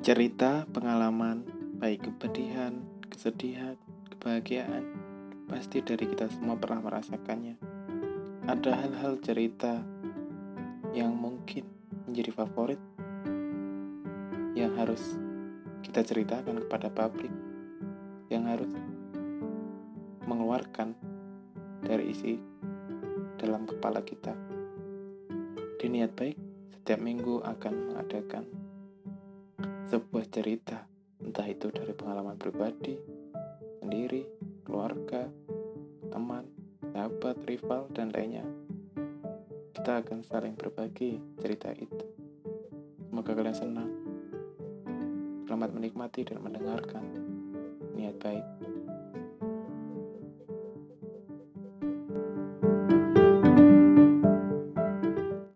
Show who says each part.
Speaker 1: cerita, pengalaman, baik kepedihan, kesedihan, kebahagiaan, pasti dari kita semua pernah merasakannya. Ada hal-hal cerita yang mungkin menjadi favorit yang harus kita ceritakan kepada publik, yang harus mengeluarkan dari isi dalam kepala kita. Di baik, setiap minggu akan mengadakan sebuah cerita, entah itu dari pengalaman pribadi, sendiri, keluarga, teman, sahabat, rival, dan lainnya. Kita akan saling berbagi cerita itu. Semoga kalian senang. Selamat menikmati dan mendengarkan. Niat baik.